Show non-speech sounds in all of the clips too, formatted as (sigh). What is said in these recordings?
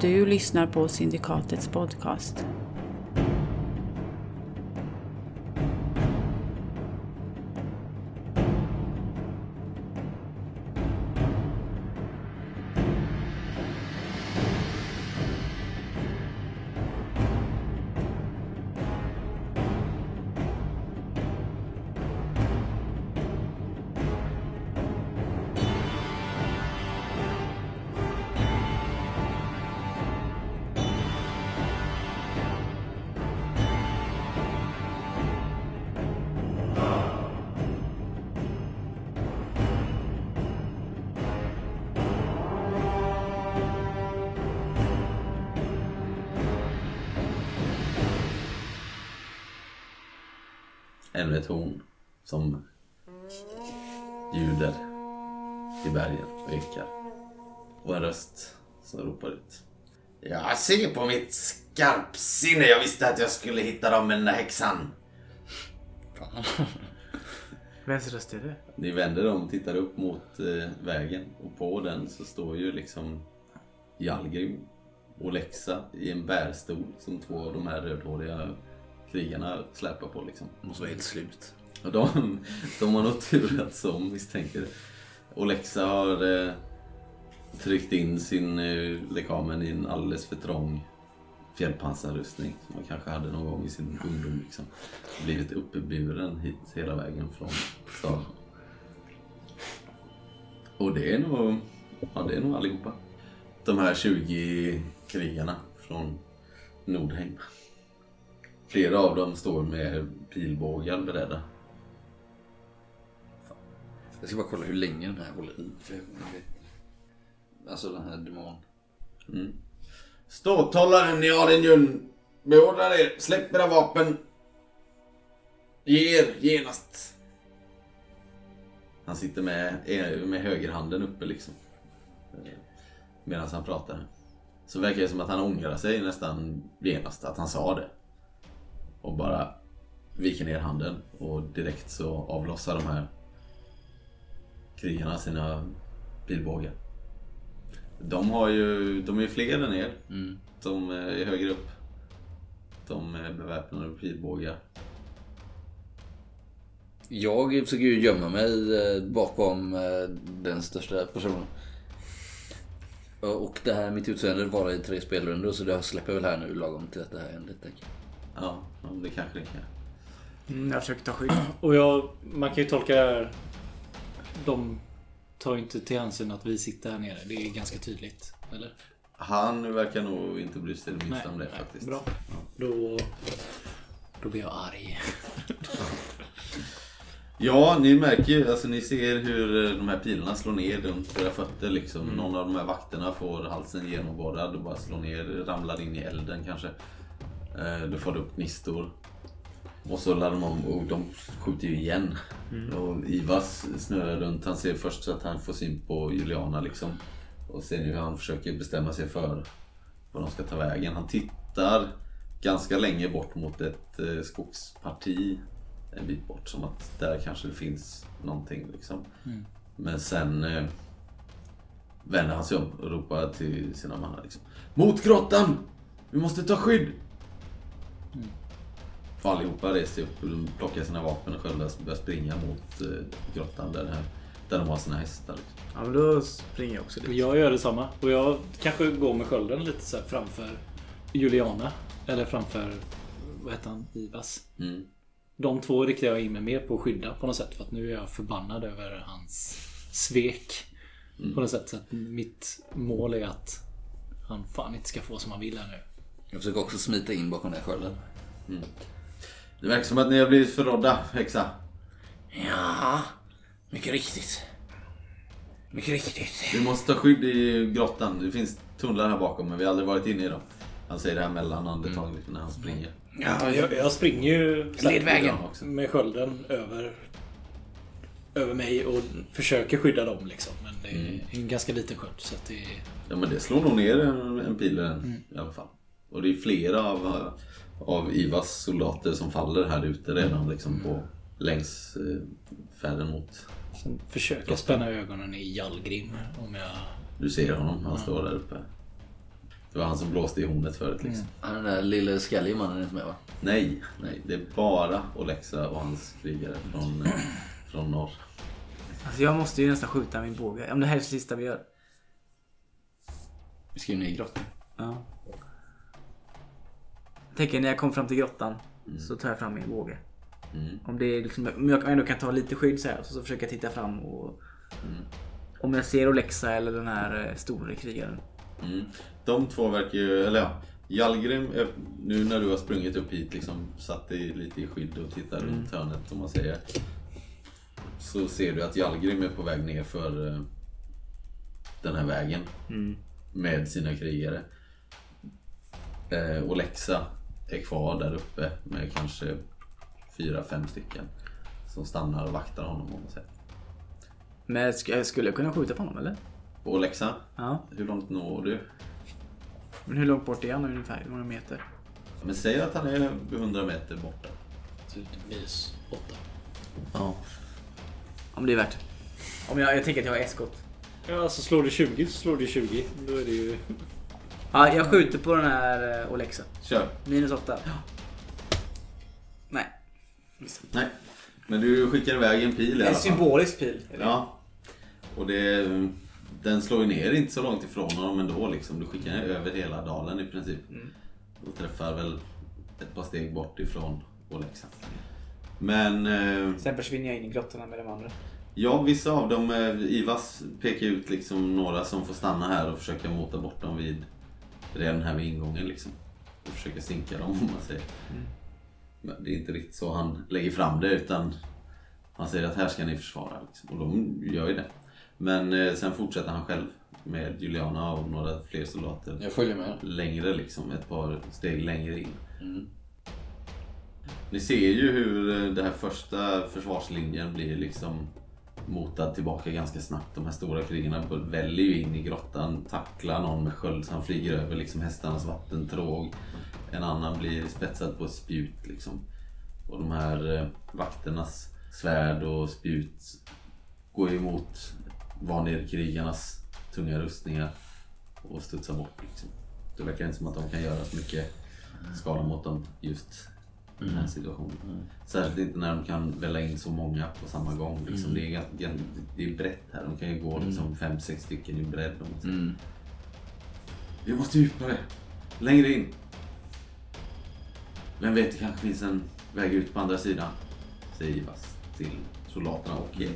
Du lyssnar på Syndikatets podcast. Ännu ett horn som ljuder i bergen och ekar. Och en röst som ropar ut. Jag ser på mitt skarpsinne. Jag visste att jag skulle hitta dem med den där häxan. (laughs) Vems röst är det? Ni vänder om och tittar upp mot eh, vägen och på den så står ju liksom Jalgrim och Lexa i en bärstol som två av de här rödhåriga krigarna släpar på liksom. Måste vara helt slut. Och de, de har nog turats om misstänker Olexa har eh, tryckt in sin eh, lekamen i en alldeles för trång fjällpansarrustning som man kanske hade någon gång i sin ungdom. Liksom. Blivit uppburen hit hela vägen från staden. Och det är nog, ja, det är nog allihopa. De här 20 krigarna från Nordheim. Flera av dem står med pilbågar beredda. Jag ska bara kolla hur länge den här håller i. Alltså den här demon. Ståthållaren i Adenjun beordrar er, släpp era vapen. Ge er genast. Han sitter med, med högerhanden uppe liksom. Medan han pratar. Så verkar det som att han ångrar sig nästan genast att han sa det. Och bara viker ner handen och direkt så avlossar de här krigarna sina pilbågar. De har ju, de är fler än er. De är högre upp. De är beväpnade med pilbågar. Jag försöker ju gömma mig eh, bakom eh, den största personen. Och det här mitt utseende var i tre spelrundor så det släpper väl här nu lagom till att det här händer. tänker jag. Ja, det kanske det kan. Mm, jag försöker ta skydd. (clears throat) Och jag, man kan ju tolka det här. De tar inte till hänsyn att vi sitter här nere. Det är ganska tydligt. Eller? Han verkar nog inte bry sig det Nej, minsta om det nej, faktiskt. bra. Då, då blir jag arg. (laughs) Ja, ni märker ju, alltså ni ser hur eh, de här pilarna slår ner runt era fötter liksom. Någon av de här vakterna får halsen genomborrad och bara slår ner, ramlar in i elden kanske. Eh, Då får du upp gnistor. Och så laddar de om och de skjuter ju igen. Och Ivas snurrar runt. Han ser först så att han får syn på Juliana liksom. Och ser nu hur han försöker bestämma sig för var de ska ta vägen. Han tittar ganska länge bort mot ett eh, skogsparti en bit bort. Som att där kanske det finns någonting liksom. Men sen eh, vänder han sig om och ropar till sina mannar liksom. Mot grottan! Vi måste ta skydd! Och allihopa reser upp och plockar sina vapen och sköldar och börjar springa mot eh, grottan där, här, där de har sina hästar. Liksom. Ja, men då springer jag också dit. jag gör detsamma. Och jag kanske går med skölden lite så här framför Juliana. Eller framför, vad heter han, Ivas. Mm. De två riktar jag in mig mer på att skydda på något sätt. För att nu är jag förbannad över hans svek. På något sätt. Så att mitt mål är att han fan inte ska få som han vill här nu. Jag försöker också smita in bakom den här skölden. Det verkar som att ni har blivit förrådda, häxa. Ja, mycket riktigt. Mycket riktigt. Vi måste ta skydd i grottan. Det finns tunnlar här bakom men vi har aldrig varit inne i dem. Han säger det här mellan andetag lite när han springer. Ja, jag, jag springer ju så här Led vägen. också. med skölden över, över mig och försöker skydda dem liksom. Men det är en ganska liten sköld. Så det är... Ja men det slår nog ner en, en pil mm. i alla fall. Och det är flera av, av Ivas soldater som faller här ute redan liksom på längs eh, färden mot... Sen försöker jag spänna ögonen i Jallgrim om jag... Du ser honom, han står där uppe. Det var han som blåste i hornet förut liksom. Han den där lille skallige mannen är inte med va? Nej, nej. Det är bara Olexa och hans krigare från, eh, från norr. Alltså jag måste ju nästan skjuta min båge. Om det här är det sista vi gör. Vi ska ju ner i grottan. Ja. Tänker när jag kommer fram till grottan så tar jag fram min båge. Mm. Om, det är liksom, om jag ändå kan ta lite skydd så här så, så försöker jag titta fram och... Om jag ser Olexa eller den här eh, store krigaren. Mm. De två verkar ju, eller ja. Jalgrim, eh, nu när du har sprungit upp hit liksom, satt dig lite i skydd och tittar runt hörnet om man säger. Så ser du att Jalgrim är på väg ner för eh, den här vägen. Med sina krigare. Eh, och Lexa är kvar där uppe med kanske fyra, fem stycken. Som stannar och vaktar honom om man säger. Men sk- skulle jag kunna skjuta på honom eller? Och Lexa, Ja. hur långt når du? Men hur långt bort är han ungefär? Hur många meter? Men säg att han är 100 meter borta. Typ minus åtta. Ja. Om det är värt det. Om jag, jag tänker att jag har S-skott. Ja, alltså slår du 20 så slår du 20. Då är det ju... Ja, jag skjuter på den här eh, Olexa. Kör. Minus 8. Nej. Nej. Men du skickar iväg en pil i alla En fall. symbolisk pil. eller? Ja. Och det, den slår ju ner inte så långt ifrån honom ändå liksom. Du skickar den över hela dalen i princip. Och träffar väl ett par steg bort ifrån Olexa. Men eh, Sen försvinner jag in i grottorna med de andra. ja, vissa av dem, eh, Ivas pekar ut liksom några som får stanna här och försöka mota bort dem vid redan här vid ingången liksom. Och försöka sinka dem om man säger. Men det är inte riktigt så han lägger fram det utan han säger att här ska ni försvara. Liksom. Och de gör ju det. Men eh, sen fortsätter han själv med Juliana och några fler soldater Jag följer med. längre liksom, ett par steg längre in. Mm. Ni ser ju hur eh, den här första försvarslinjen blir liksom motad tillbaka ganska snabbt. De här stora krigarna väljer ju in i grottan, tacklar någon med sköld så han flyger över liksom hästarnas vattentråg. En annan blir spetsad på ett spjut liksom. Och de här eh, vakternas svärd och spjut går ju emot vanirkrigarnas tunga rustningar och studsar bort liksom. Det verkar inte som att de kan göra så mycket skada mot dem just i den här situationen. Särskilt inte när de kan välla in så många på samma gång. Liksom. Det, är det är brett här. De kan ju gå liksom fem, sex stycken i bredd. Mm. Vi måste djupare. Längre in. Vem vet, det kanske finns en väg ut på andra sidan. Säger Ivas till soldaterna och Gel.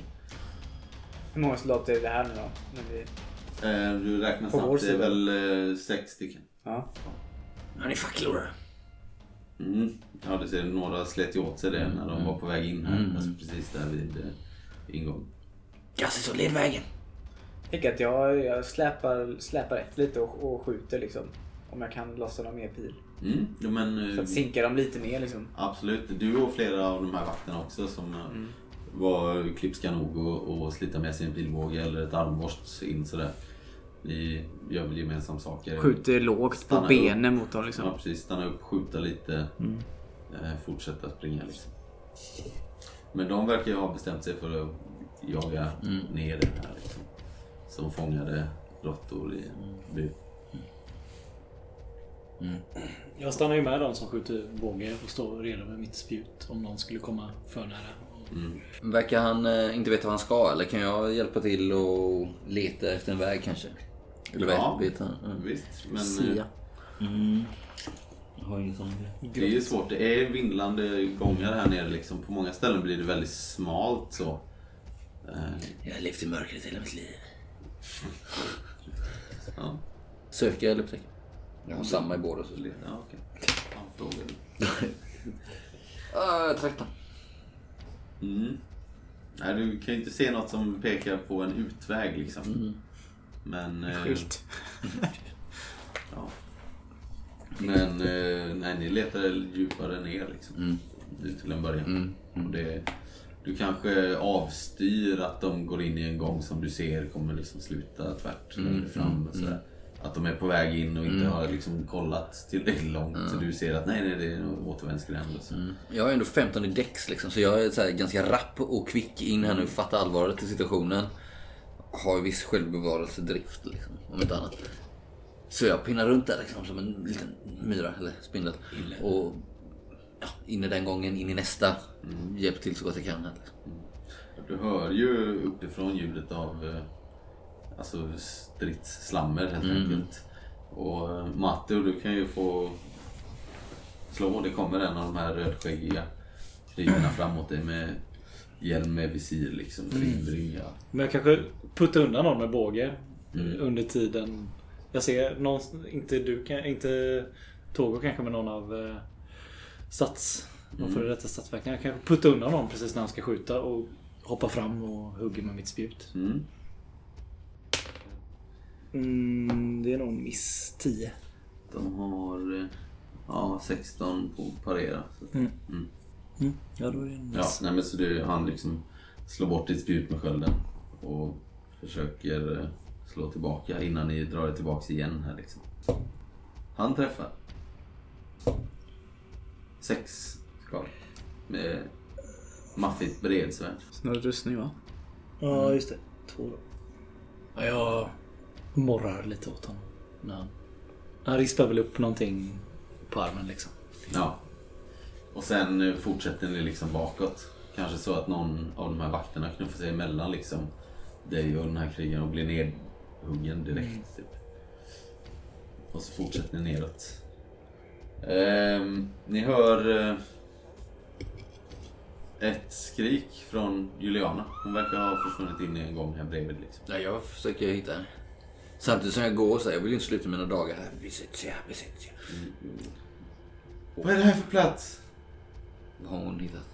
Hur många soldater är det här nu då? När vi... Eh, du räknar På snabbt, det är väl eh, sex stycken. Ja. Har ni facklor? Mm. Ja, det ser några slet ju åt sig det när de var på väg in här. Mm. Alltså precis där vid eh, ingången. Gassis och led vägen. Jag tänker att jag, jag släpar, släpar ett lite och, och skjuter liksom. Om jag kan lossa någon mer pil. Mm. Ja, men, Så eh, att sinka dem lite ner liksom. Absolut. Du och flera av de här vakterna också som eh, var klipska nog och, och slita med sig en pilbåge eller ett armborst in sådär. Ni gör väl gemensam saker? Skjuter lågt på Stanna benen mot dem liksom. Ja precis, stanna upp, skjuta lite, eh, fortsätta springa liksom. Men de verkar ju ha bestämt sig för att jaga ner det här liksom. Som fångade råttor i en bur. Jag stannar ju med de som skjuter båge och står redo med mitt spjut om någon skulle komma för nära. Verkar han eh, inte veta vad han ska eller kan jag hjälpa till och leta efter en väg kanske? Eller Ja. vet, vet han? Mm. Visst, men Sia. eh, Jag har ingen sån det är ju svårt. Det är vindlande gångar här nere liksom. På många ställen blir det väldigt smalt så. Eh, Jag har levt i mörkret hela mitt liv. (laughs) ja. Söka eller upptäcka? Jag har samma i båda. Så. Ja, okej. Frågade. (laughs) Ah, 13. Mm. Nej, du kan ju inte se något som pekar på en utväg liksom. Men... eh, Skylt. (laughs) Ja. Men eh, nej, ni letar djupare ner liksom. Mm. Till en början. Mm. Och det, du kanske avstyr att de går in i en gång som du ser kommer liksom sluta tvärt Mm, längre fram. Och sådär. Att de är på väg in och inte har liksom kollat tillräckligt långt. Så du ser att nej, nej, det är en återvändsgränd. och så. Jag har ändå 15 i dex liksom, så jag är så här ganska rapp och kvick in här nu, fattar allvaret i situationen. Har viss självbevarelsedrift liksom, om inte annat. Så jag pinnar runt där liksom som en liten myra eller spindel. Och ja, in i den gången, in i nästa. Hjälp till så gott jag kan. Liksom. Du hör ju uppifrån ljudet av eh, alltså stridsslammer helt enkelt. Och eh, Matteo, du kan ju få slå. Det kommer en av de här rödskäggiga krigarna fram mot dig med hjälm med visir liksom. Ringbrynja. Men jag kanske puttar undan någon med båge under tiden. Jag ser någon, inte du, inte Togo kanske med någon av eh, stats, någon före detta statsverken. Jag kanske puttar undan någon precis när han ska skjuta och hoppar fram och hugger med mitt spjut. Mm. Mm, det är nog miss 10. De har eh, ja, 16 på parera. Så. Mm. Ja, då är det en Ja, nej men så du, han liksom slår bort ditt spjut med skölden och försöker eh, slå tillbaka innan ni drar er tillbaks igen här liksom. Han träffar. Sex skal. Med maffigt bredsvärd. Snarare rustning va? Ja, just det. Två då. Ja, jag morrar lite åt honom. Han rispar väl upp någonting på armen liksom. Ja. Och sen eh, fortsätter ni liksom bakåt. Kanske så att någon av de här vakterna knuffar sig emellan liksom dig och den här krigen och blir nedhuggen direkt. Typ. Och så fortsätter ni neråt. Ehm, ni hör eh, ett skrik från Juliana. Hon verkar ha försvunnit in i en gång här bredvid. Liksom. Ja, jag försöker hitta henne. Samtidigt som jag går så här, jag vill ju inte sluta mina dagar här. Visitia, visitia. Vad är det här för plats? Vad har hon hittat?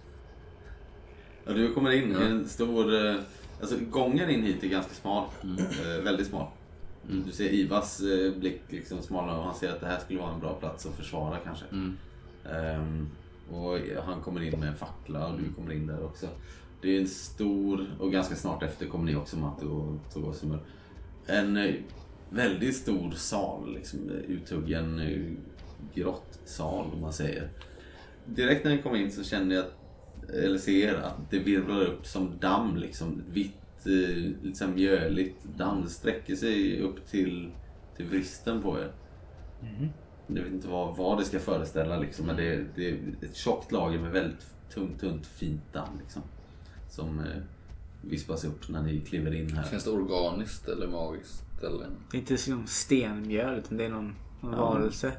Ja, du kommer in i en stor... eh, Alltså gången in hit är ganska smal. Eh, väldigt smal. Du ser Ivas eh, blick liksom smalna och han ser att det här skulle vara en bra plats att försvara kanske. Ehm, och han kommer in med en fackla och du kommer in där också. Det är en stor, och ganska snart efter kommer ni också Matte och Togosumur. En eh, väldigt stor sal, liksom, eh, uthuggen eh, grottsal om man säger. Direkt när ni kommer in så känner jag, eller ser att det virvlar upp som damm liksom. Vitt, här mjöligt damm. Det sträcker sig upp till, till vristen på er. Jag vet inte vad, vad det ska föreställa liksom, men det, är- det är ett tjockt lager med väldigt tungt, tunt, fint damm liksom. Som eh, vispas upp när ni kliver in här. Känns det organiskt eller magiskt? Eller? Det är inte som stenmjöl utan det är någon, någon Ja. varelse.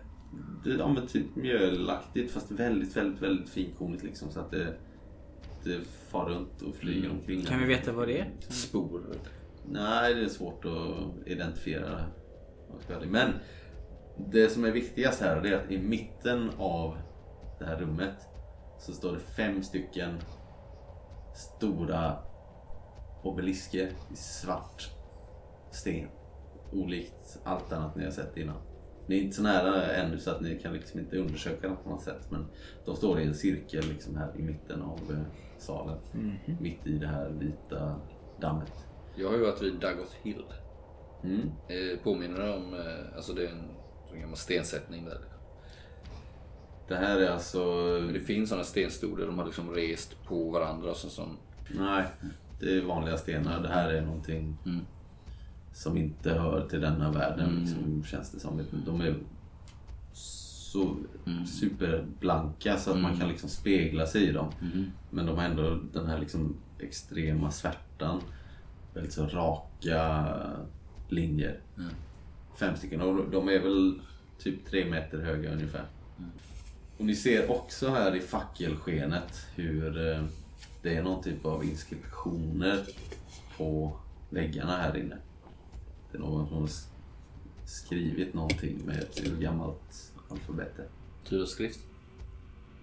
Det, ja men typ mjölaktigt fast väldigt, väldigt, väldigt finkornigt liksom så att det, det far runt och flyger omkring. Kan vi veta vad det är? Spor? Nej, det är svårt att identifiera. Men det som är viktigast här är att i mitten av det här rummet så står det fem stycken stora obelisker i svart sten. Olikt allt annat ni har sett innan. Ni är inte så nära ännu så att ni kan liksom inte undersöka dem på något sätt. Men de står i en cirkel liksom här i mitten av eh, salen. Mitt i det här vita dammet. Jag har ju varit vid Dagot Hill. Mm. Eh, påminner om, eh, alltså det är en, en gammal stensättning där. Det här är alltså... Det finns sådana stenstolar de har liksom rest på varandra och så, som, Nej, det är vanliga stenar. Det här är någonting Mm. Som inte hör till denna världen. Liksom, känns det som. De är så superblanka så att man kan liksom spegla sig i dem. Men de har ändå den här liksom extrema svärtan. Väldigt så raka linjer. Fem stycken. Och de är väl typ tre meter höga ungefär. Och ni ser också här i fackelskenet hur eh, det är någon typ av inskriptioner på väggarna här inne. Det är någon som har skrivit någonting med ett gammalt alfabet. tur och skrift.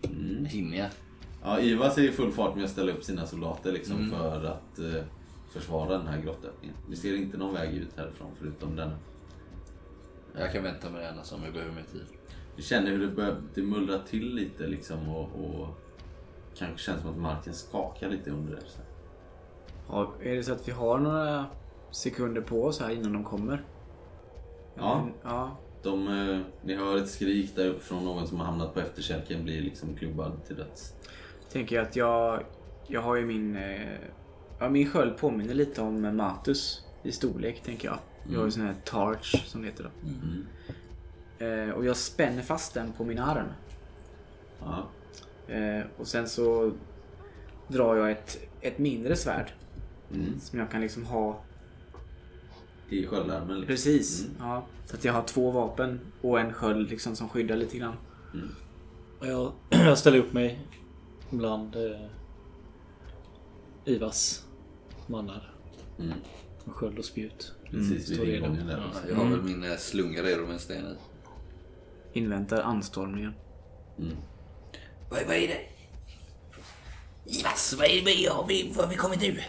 Mm. Hinner jag? Ja, Ivas är i full fart med att ställa upp sina soldater liksom för att eh, försvara den här grottöppningen. Vi ser inte någon väg ut härifrån förutom denna. Jag kan vänta med det annars om jag behöver mer tid. Vi känner hur det börjar det mullrar till lite liksom och, och kanske känns som att marken skakar lite under er. Så. Ja, är det så att vi har några sekunder på oss här innan de kommer? Ja, Mm, ja. de, eh, ni hör ett skrik där uppe från någon som har hamnat på efterkälken blir liksom klubbad till döds. Tänker jag att jag, jag har ju min... eh, Ja, min sköld påminner lite om Matus i storlek, tänker jag. Jag har ju sån här torch som det heter då. Eh, och jag spänner fast den på min arm. Ja. Eh, och sen så drar jag ett, ett mindre svärd. Mm. Som jag kan liksom ha I sköldarmen liksom. precis. Ja, så att jag har två vapen och en sköld liksom som skyddar lite grann. Och Jag, (clears throat) jag ställer upp mig bland eh, Ivas mannar. Mm. Med sköld och spjut. Precis vid ingången där. Ja. Jag har väl min eh, slunga redo med en sten i. Inväntar anstormningen. Vad, vad är det? Ivas, vad, är, vad, har vi, vad har vi kommit nu?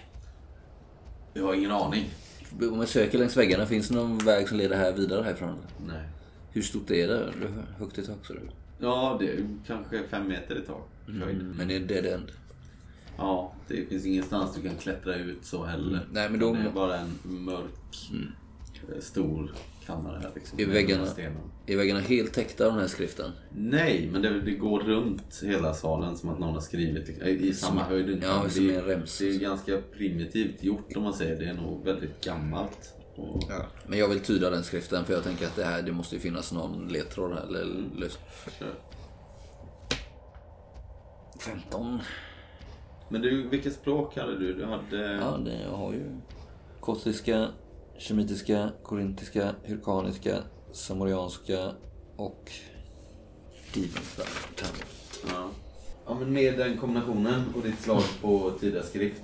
Jag har ingen aning. Om jag söker längs väggarna, finns det någon väg som leder här vidare härifrån? Nej. Hur stort är det? Högt i tak så du. Ja, det är kanske fem meter i tak. höjd. Men det är dead end. Ja, det finns ingenstans du kan klättra ut så heller. Nej, men då- Det är bara en mörk, eh, stor kammare här liksom. Är med väggarna-. Är väggarna helt täckta av den här skriften? Nej, men det, det går runt hela salen som att någon har skrivit i, i samma höjd. inte. ja, det, som är- en rems. det är ganska primitivt gjort om man säger. Det är nog väldigt gammalt. Och, Men jag vill tyda den skriften för jag tänker att det här det måste ju finnas någon ledtråd här. Eller lös... 15. Men du, vilket språk hade du? Du hade... Ja, det, jag har ju kostiska, shemitiska, korintiska, hyrkaniska, samorianska och divenska. Ja. ja, men med den kombinationen och ditt slag på tyda skrift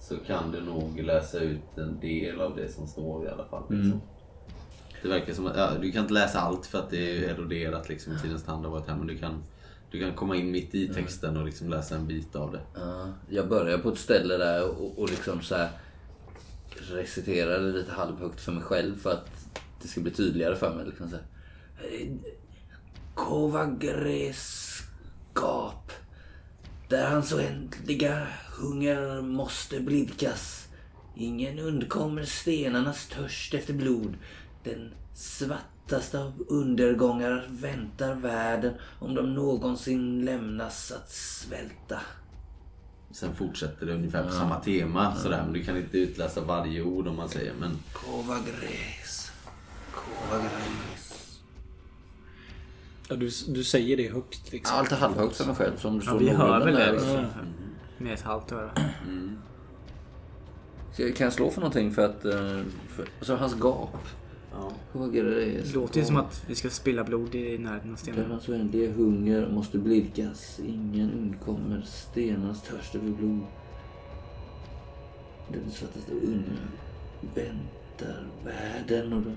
så kan du nog läsa ut en del av det som står i alla fall. Liksom. Det verkar som att, ja, du kan inte läsa allt för att det är eroderat liksom, i tidens tand har varit här, men du kan, du kan komma in mitt i texten och liksom läsa en bit av det. Ja, jag börjar på ett ställe där och, och liksom så här reciterar det lite halvhögt för mig själv för att det ska bli tydligare för mig. Liksom så här. Där hans oändliga hunger måste blidkas. Ingen undkommer stenarnas törst efter blod. Den svartaste av undergångar väntar världen om de någonsin lämnas att svälta. Sen fortsätter det ungefär på samma tema sådär, men du kan inte utläsa varje ord om man säger. Men Kovagres. Kovagres. Ja, du, du säger det högt liksom. Ja, lite halvhögt för mig själv. Som Ja, vi hör väl det nära. liksom. Med ett halvt öra. Ska jag- Kan jag slå för någonting för att... eh, För, alltså hans gap. Ja. Kovagres. Det låter ju som att vi ska spilla blod i närheten av Där stenen. hans oändliga hunger måste blidkas. Ingen undkommer stenarnas törst över blod. Den svartaste under väntar världen och den...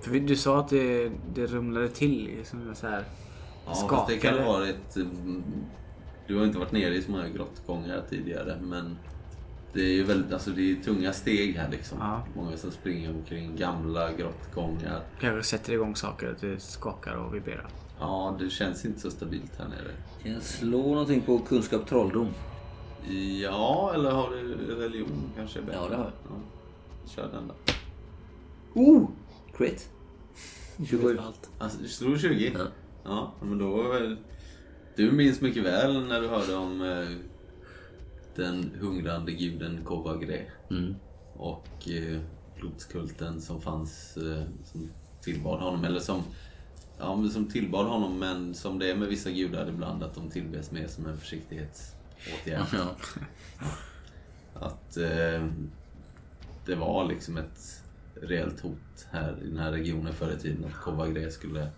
För du sa att det, det rumlade till. Som så här, Ja, fast det kan skakade. ha varit... mm, Du har inte varit nere i så många grottgångar tidigare, men det är ju väldigt, alltså det är tunga steg här liksom. Ja. Många som springer omkring gamla grottgångar. Kanske sätter igång saker. Att det skakar och vibrerar. Ja, det känns inte så stabilt här nere. Kan jag slå någonting på kunskap trolldom? Ja, eller har du religion kanske? är bättre? Ja, det har jag. Ja. Kör den då. Oh! Crit. 27. Allt. Alltså, du slog 20? Ja. Ja, men då väl... Du minns mycket väl när du hörde om eh, den hungrande guden Kovagre. Mm. Och eh, blodskulten som fanns, eh, som tillbad honom, eller som, ja, men som tillbad honom, men som det är med vissa gudar ibland, att de tillbes mer som en försiktighetsåtgärd. Ja. Att eh, det var liksom ett reellt hot här i den här regionen förr i tiden, att Kovagre skulle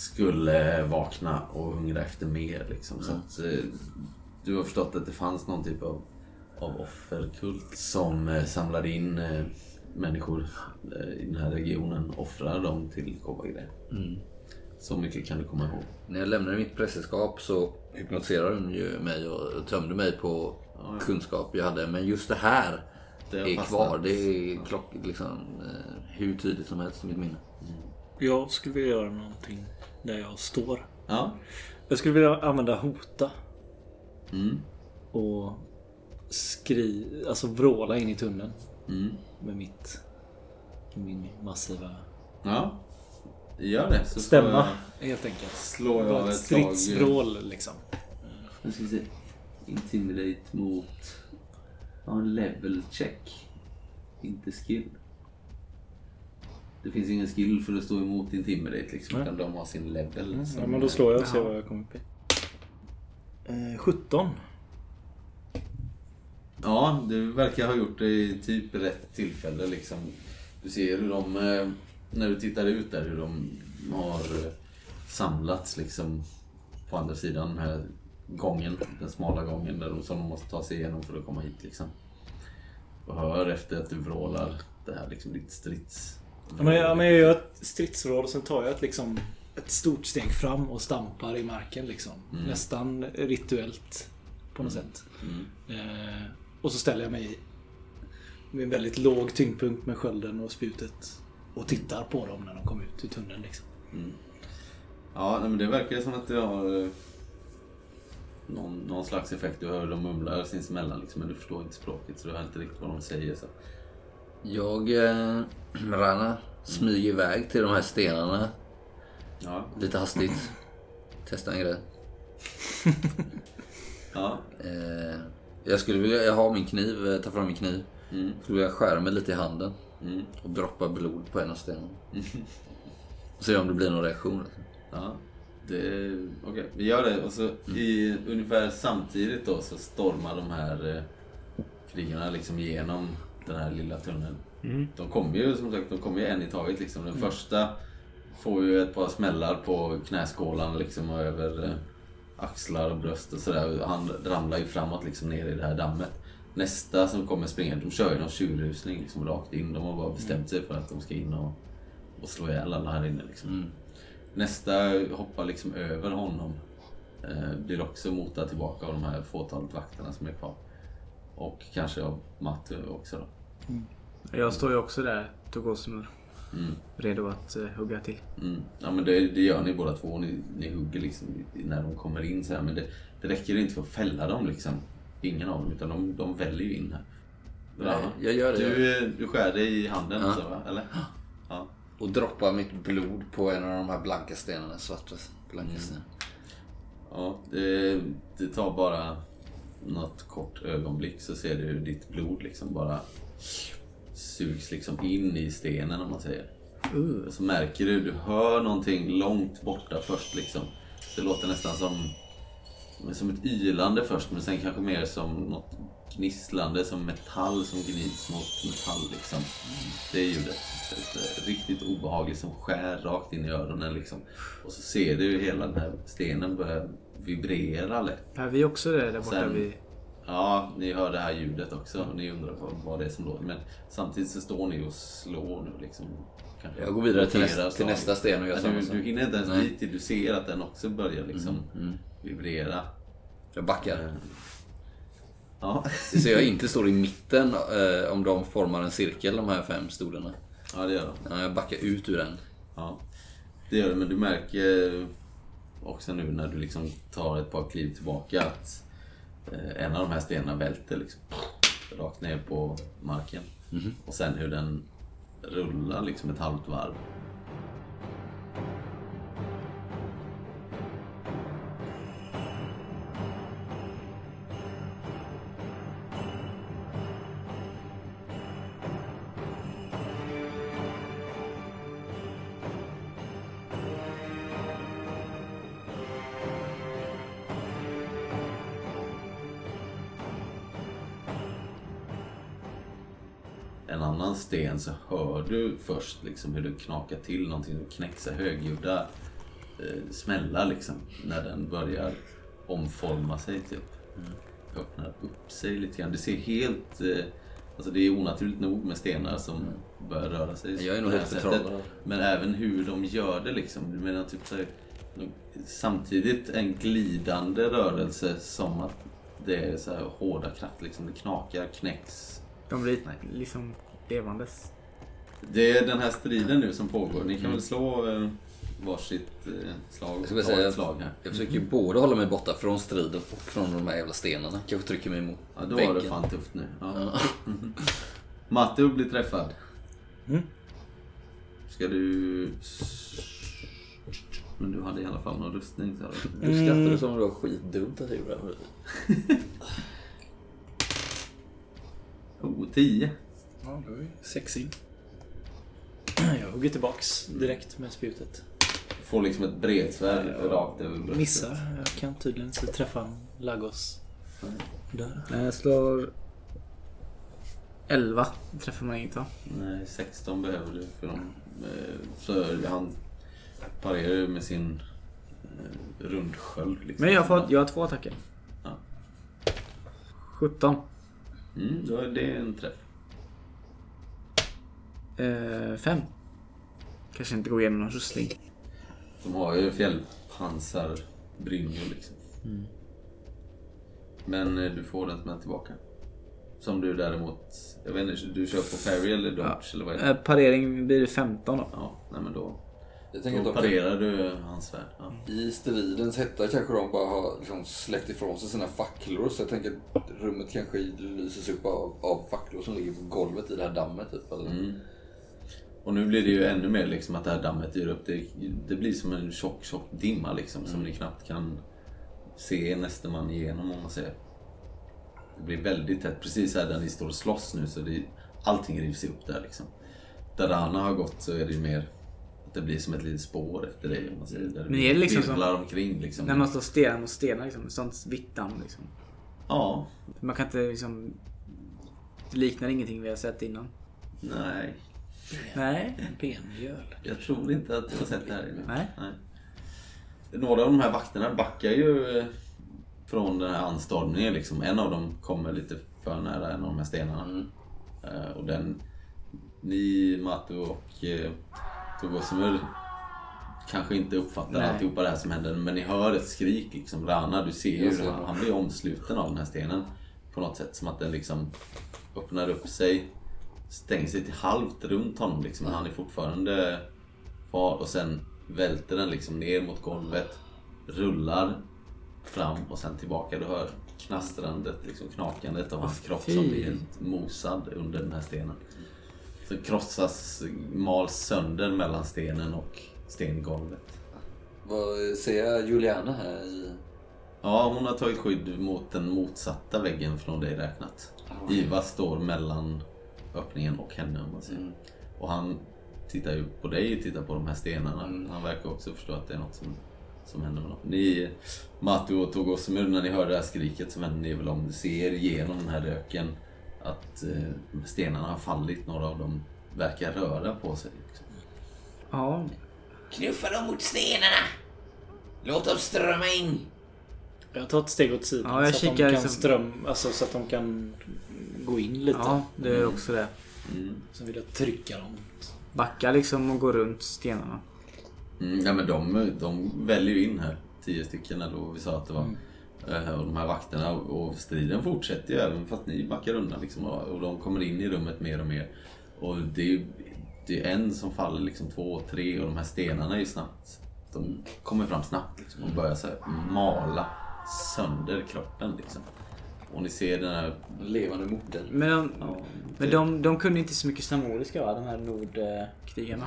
skulle vakna och hungra efter mer. Liksom. Så att, eh, du har förstått att det fanns någon typ av, av offerkult som eh, samlade in eh, människor eh, i den här regionen offrade dem till Kovagre. Så mycket kan du komma ihåg. När jag lämnade mitt prästerskap så hypnotiserade hon ju mig och tömde mig på kunskap jag hade. Men just det här Det är fastnat. kvar. Det är klock, liksom, eh, hur tydligt som helst i mitt minne. Jag skulle vilja göra någonting där jag står. Ja. Jag skulle vilja använda hota. Mm. Och skri... Alltså vråla in i tunneln. Mm. Med mitt... Min massiva Ja. Gör det. Så stämma. slår Helt enkelt. Slår jag ett stridsvrål liksom. Jag ska se. Intimidate mot Ja, level check. Inte skill. Det finns ingen skill för att stå emot intimidate liksom. Nej. Utan de har sin level. som- Ja, men då slår jag och ser vad jag kommer upp i. Eh, 17. Ja, du verkar ha gjort det i typ rätt tillfälle liksom. Du ser hur de, eh, när du tittar ut där, hur de har eh, samlats liksom på andra sidan den här gången, den smala gången där de, som de måste ta sig igenom för att komma hit liksom. Och hör efter att du vrålar det här liksom ditt strids... Ja, men, jag, men jag gör ett stridsvrål och sen tar jag ett, liksom, ett stort steg fram och stampar i marken. Liksom. Nästan rituellt på något sätt. Eh, och så ställer jag mig med en väldigt låg tyngdpunkt med skölden och spjutet. Och tittar på dem när de kommer ut ur tunneln. Liksom. Ja, nej, men det verkar som att det har eh, någon, någon slags effekt. Du hör dem mumlar sinsemellan liksom, men du förstår inte språket så du hör inte riktigt vad de säger. Så. Jag, eh, (clears throat) Rana, smyger iväg till de här stenarna Ja, lite hastigt. Testa en grej. (laughs) ja. Eh, jag skulle vilja, jag har min kniv, eh, ta fram min kniv. Mm. Skulle vilja skära mig lite i handen. Mm. Och droppa blod på en av stenarna. (laughs) Och se om det blir någon reaktion. Ja, det... Okej, vi gör det. Och så i ungefär samtidigt då så stormar de här eh, krigarna liksom igenom den här lilla tunneln. De kommer ju som sagt, de kommer ju en i taget liksom. Den första får ju ett par smällar på knäskålan liksom och över eh, axlar och bröst och sådär. Han ramlar ju framåt liksom ner i det här dammet. Nästa som kommer springande, de kör ju någon tjurrusning liksom rakt in. De har bara bestämt sig för att de ska in och, och slå ihjäl alla här inne liksom. Nästa hoppar liksom över honom. Eh, blir också motad tillbaka av de här fåtalet vakterna som är kvar. Och kanske av Matte också då. Jag står ju också där, Togosmur. Mm. Redo att uh, hugga till. Mm. Ja men det, det gör ni båda två. Ni, ni hugger liksom när de kommer in så här. Men det, det räcker inte för att fälla dem liksom. Ingen av dem. Utan de, de väljer ju in här. Rana, jag gör det. Du, du skär dig i handen Ja. så va? Eller? Ja. Och droppa mitt blod på en av de här blanka stenarna. Svarta blanka stenar. Ja, det, det tar bara något kort ögonblick så ser du hur ditt blod liksom bara sugs liksom in i stenen om man säger. Och så märker du, du hör någonting långt borta först liksom. Det låter nästan som, som ett ylande först men sen kanske mer som något gnisslande, som metall som gnids mot metall liksom. Det är ljudet. Ett, Riktigt obehagligt som skär rakt in i öronen liksom. Och så ser du hela den här stenen börjar vibrera lätt. Är vi också där, där borta Sen- vid... Ja, ni hör det här ljudet också och ni undrar vad, vad det är som låter. Men samtidigt så står ni och slår nu liksom. Kanske Jag går vidare till, nästa, till nästa sten och gör samma du, du hinner inte ens Nej. dit till du ser att den också börjar liksom Mm, vibrera. Jag backar. Ja. Så jag inte står i mitten eh, om de formar en cirkel, de här fem stolarna. ja, det gör de. Ja, jag backar ut ur den. Ja, det gör det. Men du märker också nu när du liksom tar ett par kliv tillbaka att eh, en av de här stenarna välter liksom rakt ner på marken. Och sen hur den rullar liksom ett halvt varv. Så hör du först liksom hur det knakar till någonting. Det knäcks högljudda eh, smällar liksom. När den börjar omforma sig typ. Öppnar upp sig lite grann. Det ser helt... Eh, alltså det är onaturligt nog med stenar som börjar röra sig Jag är nog helt förtrollad Men även hur de gör det liksom. Du menar typ så här, Samtidigt en glidande rörelse som att det är så här hårda krafter liksom. Det knakar, knäcks. De blir Nej. liksom levandes. Det är den här striden nu som pågår. Ni kan väl slå eh, varsitt eh, slag Jag säga- ett slag här. Jag försöker ju både hålla mig borta från striden och från de här jävla stenarna. Kanske trycker mig mot Ja, då väggen. var det fan tufft nu. Ja. (laughs) Matte blir träffad. Mm. Ska du... Men du hade i alla fall någon rustning sa du. Du skrattade som om det var skitdumt att jag gjorde det. Oh, 10. Ja, då är vi sex in. Jag hugger tillbaks direkt med spjutet. Får liksom ett bredsvärd rakt över bröstet. Missar. Jag kan tydligen inte träffa Lagos. Där. Jag slår 11. Träffar man inget va? Nej, 16 behöver du för dem. Eh, Så han parerar ju med sin eh, rundsköld. Liksom. Men jag, får, jag har två attacker. Ja. 17. Mm, då är det en träff. Eh, 5. Kanske inte går igenom någon rustning. De har ju fjällpansarbrynjor liksom. Men eh, du får den smäll tillbaka. Som du däremot, jag vet inte, du kör på parry eller dodge eller vad är det? Eh, parering blir det 15 då. Ja, nej men då, Jag tänker då parerar du hans svärd. Ja. i stridens hetta kanske de bara har liksom släckt ifrån sig sina facklor. Så jag tänker att rummet kanske lyses upp av, av facklor som ligger på golvet i det här dammet. Typ, eller? Mm. Och nu blir det ju ännu mer liksom att det här dammet ger upp. Det, det blir som en tjock, tjock dimma liksom som ni knappt kan se nästa man igenom om man säger. Det blir väldigt tätt. Precis här där ni står och slåss nu så det, allting rivs upp där liksom. Där Rana har gått så är det ju mer att det blir som ett litet spår efter dig om man säger. Där Men är det liksom som- omkring liksom. När man står stenar mot stenar liksom. Sånt vitt damm liksom. Ja, Man kan inte liksom... Det liknar ingenting vi har sett innan. nej. Nej. Benmjöl. Jag tror inte att jag har sett det här innan. Nej. Några av de här vakterna backar ju eh, från den här anstormningen. Liksom. En av dem kommer lite för nära en av de här stenarna. Eh, och den... Ni, Matu och eh, Togosumur kanske inte uppfattar Nej. alltihopa det här som händer. Men ni hör ett skrik liksom. Rana, du ser ju hur han, han blir omsluten av den här stenen. På något sätt. Som att den liksom öppnar upp sig. Stänger sig till halvt runt honom liksom. Men han är fortfarande kvar. Och sen välter den liksom ner mot golvet. Rullar fram och sen tillbaka. Du hör knastrandet, liksom knakandet av hans kropp som blir helt mosad under den här stenen. Så krossas, mals sönder mellan stenen och stengolvet. Vad ser Juliana här i... Ja, hon har tagit skydd mot den motsatta väggen från dig räknat. Iva står mellan öppningen och henne om man säger. Och han tittar ju på dig, tittar på de här stenarna. Han verkar också förstå att det är något som, som händer med dem. Ni, Matu och Togosumur, när ni hör det här skriket så vänder ni väl om. Ni ser genom den här röken att eh, stenarna har fallit. Några av dem verkar röra på sig. Liksom. Ja. Knuffa dem mot stenarna! Låt dem strömma in! Jag tar ett steg åt sidan Ja, jag så att de kikar kan liksom- ström, alltså så att de kan gå in lite. Ja, det är också det. Sen vill jag trycka dem. Backa liksom och gå runt stenarna. Mm, ja, men de, de väljer ju in här. Tio stycken eller vad vi sa att det var. Eh, Och de här vakterna och striden fortsätter ju även fast ni backar undan. Liksom, och de kommer in i rummet mer och mer. Och det är ju det är en som faller, liksom två, tre och de här stenarna är ju snabbt. De kommer fram snabbt liksom, och börjar så här mala sönder kroppen. Liksom. Och ni ser den här... Levande modell. Men, de, Ja, men de, de kunde inte så mycket samoriska va? De här nordkrigarna.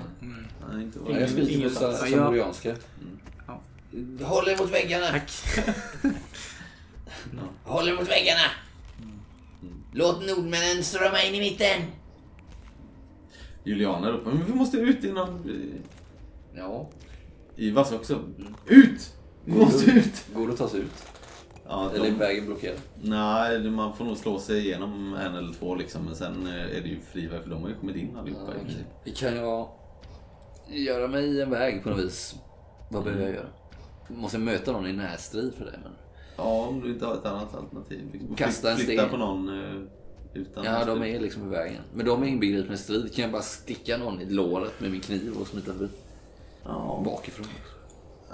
Nej, inte vad Ja, jag skriver Ingen- sa- Ja. Håll er mot väggarna! Tack. Håll er mot väggarna! Låt nordmännen strömma in i mitten! Juliana ropar men vi måste ut innan... eh, Ja. Ivas också. Ut! Vi måste ut! Går det att ta sig ut? Ja, Eller är de, vägen blockerad? nej, man får nog slå sig igenom en eller två liksom. Men sen eh, är det ju friväg för de har ju kommit in allihopa. i princip. Kan jag göra mig en väg på något vis? Vad behöver jag göra? Måste jag möta någon i närstrid för det? Men... Ja, om du inte har ett annat alternativ. Liksom. Kasta en sten. på någon eh, utan... Ja, de är liksom i vägen. Men de är inbegripna i strid. Kan jag bara sticka någon i låret med min kniv och smita förbi? Ja, Bakifrån.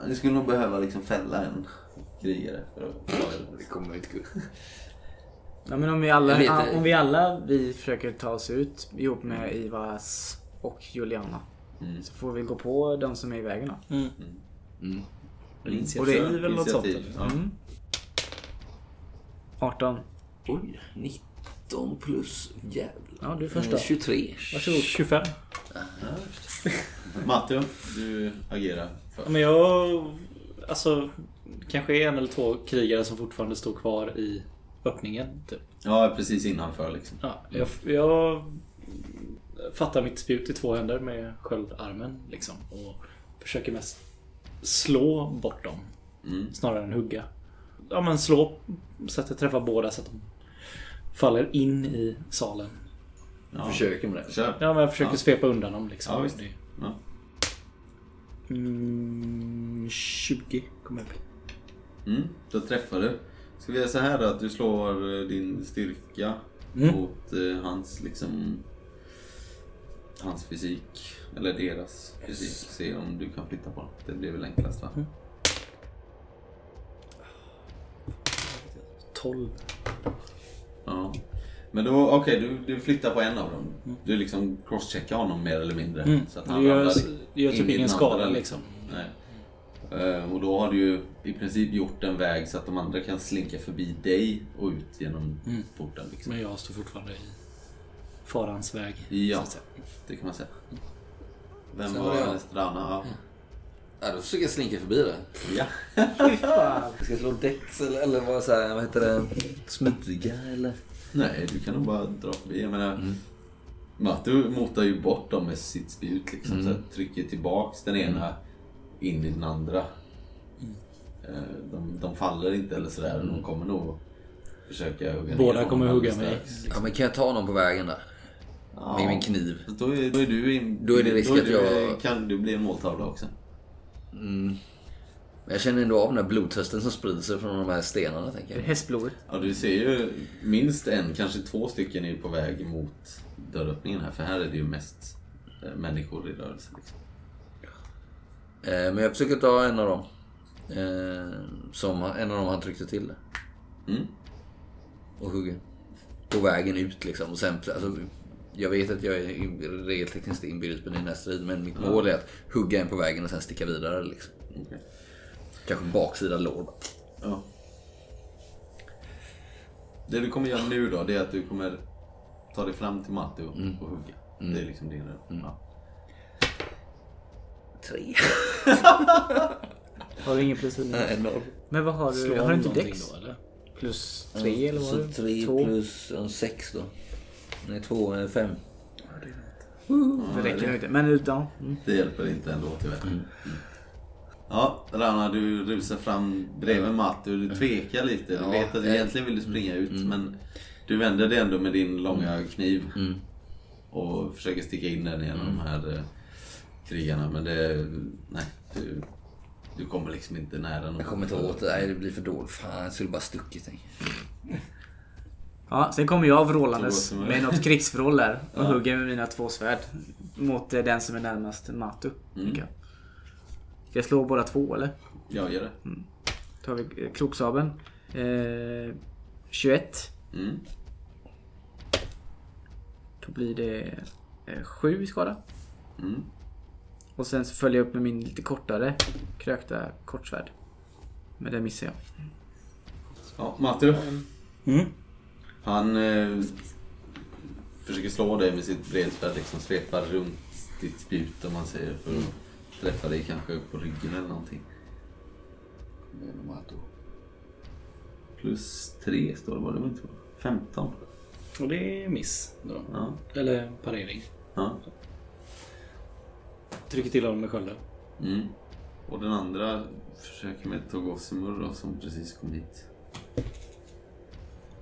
ni skulle nog behöva liksom fälla en krigare för att klara det. Kommer inte gå. Ja, men om vi alla, om vi alla vi försöker ta oss ut ihop med Ivas och Juliana. Så får vi gå på de som är i vägen då. Mm. Och det är väl något sånt. ja. Mm. 18. Oj, 19 plus jävlar. Ja, du först då. 23. Varsågod. 25. Matteo, du agerar Ja, för. Men jag... Alltså... Kanske en eller två krigare som fortfarande står kvar i öppningen. Typ. Ja, precis innanför liksom. Ja, jag, jag fattar mitt spjut i två händer med sköldarmen liksom. Och försöker mest slå bort dem. Mm. Snarare än hugga. Ja men slå så att jag träffar båda så att de faller in i salen. Ja. Försöker med det. Kör. Ja men jag försöker Ja. svepa undan dem liksom. Ja, visst. Ja. Mm, 20 kommer jag upp. Mm, då träffar du. Ska vi göra så här då att du slår eh, din styrka Mm. mot eh, hans liksom hans fysik. Eller deras fysik. Se om du kan flytta på den. Det blir väl enklast va? 12. Ja. Men då, okej, du, du flyttar på en av dem. Du liksom crosscheckar honom mer eller mindre. Mm. Så att han gör, det gör in typ ingen skada andra, liksom. Nej. Eh, Och då har du ju i princip gjort en väg så att de andra kan slinka förbi dig och ut genom Mm. porten. Liksom. Men jag står fortfarande i farans väg. Ja. så att säga. Det kan man säga. Vem Sen var var. Estrana? Ja. Ja, då försöker jag slinka förbi det. ja. (laughs) Ska jag slå dex eller, eller vad, så här, vad heter det? Smyga eller? Nej, du kan nog bara dra förbi. Jag menar, Mm. Matu motar ju bort dem med sitt spjut. Liksom, Mm. så trycker tillbaks den ena in i den andra. Mm. Eh, De, de faller inte eller sådär. De kommer nog försöka hugga ner Båda kommer hugga mig. Ja men kan jag ta någon på vägen där? Ja. Med min kniv. Då är, då är du in, Då är det risk att du, jag- Kan du bli en måltavla också? Men jag känner ändå av den här blodtörsten som sprider sig från de här stenarna tänker jag. Hästblodet. Ja, du ser ju minst en, kanske två stycken är på väg mot dörröppningen här. För här är det ju mest eh, människor i rörelse. Liksom. Eh, men jag försöker ta en av dem. Eh, som, en av dem han tryckte till. Mm. Och hugger. På vägen ut liksom. Och sen, alltså, jag vet att jag är regeltekniskt inbegripen i den här striden. Men mitt mål är att hugga en på vägen och sen sticka vidare. Liksom. Okej. Kanske baksida lår. Ja. Det du kommer göra nu då, det är att du kommer ta dig fram till Matti och, Mm. och hugga. Det är liksom din mm. ja. Tre. (laughs) Har du ingen plus under? Nej, noll. Men vad har du? Slår har du inte dex? Då, eller? Plus tre eller vad har du? tre Två? plus en sex då. Nej, två, eh, fem. Det räcker nog inte. Men utan. Mm. Det hjälper inte ändå tyvärr. Mm. Mm. Ja, Rana, du rusar fram bredvid Matti och du tvekar lite. Du Ja, vet att du egentligen vill du springa ut men du vänder dig ändå med din långa kniv Mm. och försöker sticka in den genom de här eh, krigarna. Men det... Nej, du, du kommer liksom inte nära någon. Jag kommer inte åt det. Nej, det blir för dåligt. Fan, jag skulle bara stuckit. Ja, sen kommer jag vrålandes med något krigsvrål där och hugger med mina två svärd. Mot eh, den som är närmast Matu. jag. Ska jag slå båda två eller? Jag gör det. Då tar vi eh, kroksabeln. Eh, 21. Mm. Då blir det eh, 7 i skada. Mm. Och sen så följer jag upp med min lite kortare krökta kortsvärd. Men det missar jag. Ja, Matti. Mm. Han eh, försöker slå dig med sitt bredsvärd, liksom svepar runt ditt spjut om man säger för att träffa dig kanske på ryggen eller någonting. Plus tre står det, var det inte 15. Och det är miss. Då. Ja. Eller parering. ja. Trycker till honom med skölden. Mm. Och den andra försöker med Togosumur då, som precis kom hit.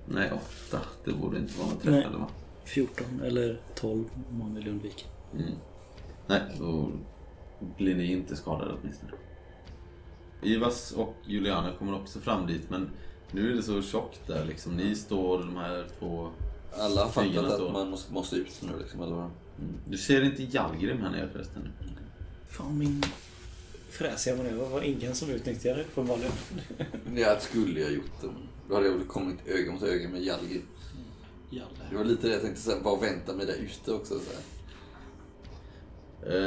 Nej, åtta. Det borde inte vara någon träff eller va? 14 eller 12 om man vill undvika. Mm. Nej, då blir ni inte skadade åtminstone. Ivas och Juliana kommer också fram dit men nu är det så tjockt där liksom. Ni står de här två... Alla har fattat att man måste, måste ut nu liksom, eller vad? Mm. Du ser inte Jalgrim här nere förresten. Fan min fräsiga manöver var ingen som utnyttjade uppenbarligen. (laughs) Det skulle jag gjort. Då hade jag väl kommit öga mot öga med Jalgi. Jalle. Det var lite det jag tänkte säga, bara vänta mig där ute också. Så här.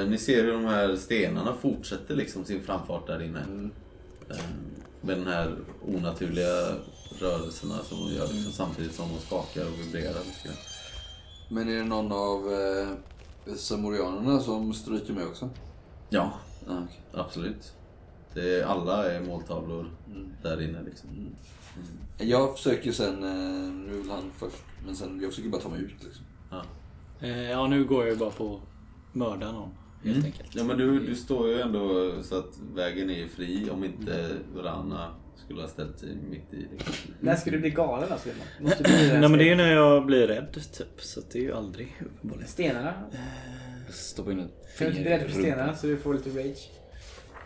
Eh, ni ser hur de här stenarna fortsätter liksom sin framfart där inne. Eh, med den här onaturliga rörelserna som de gör liksom, samtidigt som de skakar och vibrerar lite grann. Men är det någon av eh, samorianerna som stryker med också? Ja, Ja, okej. absolut. Det är, alla är måltavlor där inne liksom. Jag försöker sen, eh, nu vill han först, men sen jag försöker bara ta mig ut liksom. Eh, Ja, nu går jag ju bara på mörda någon. Helt enkelt. Ja men du, du står ju ändå så att vägen är fri om inte Rana skulle ha ställt sig mitt i. Liksom. När ska du bli galen alltså? Måste bli Nej men det är ju när jag blir rädd typ. Så det är ju aldrig uppenbarligen. Stenarna. Stoppa in ett du inte finger bli i rädd för stenarna så du får lite rage?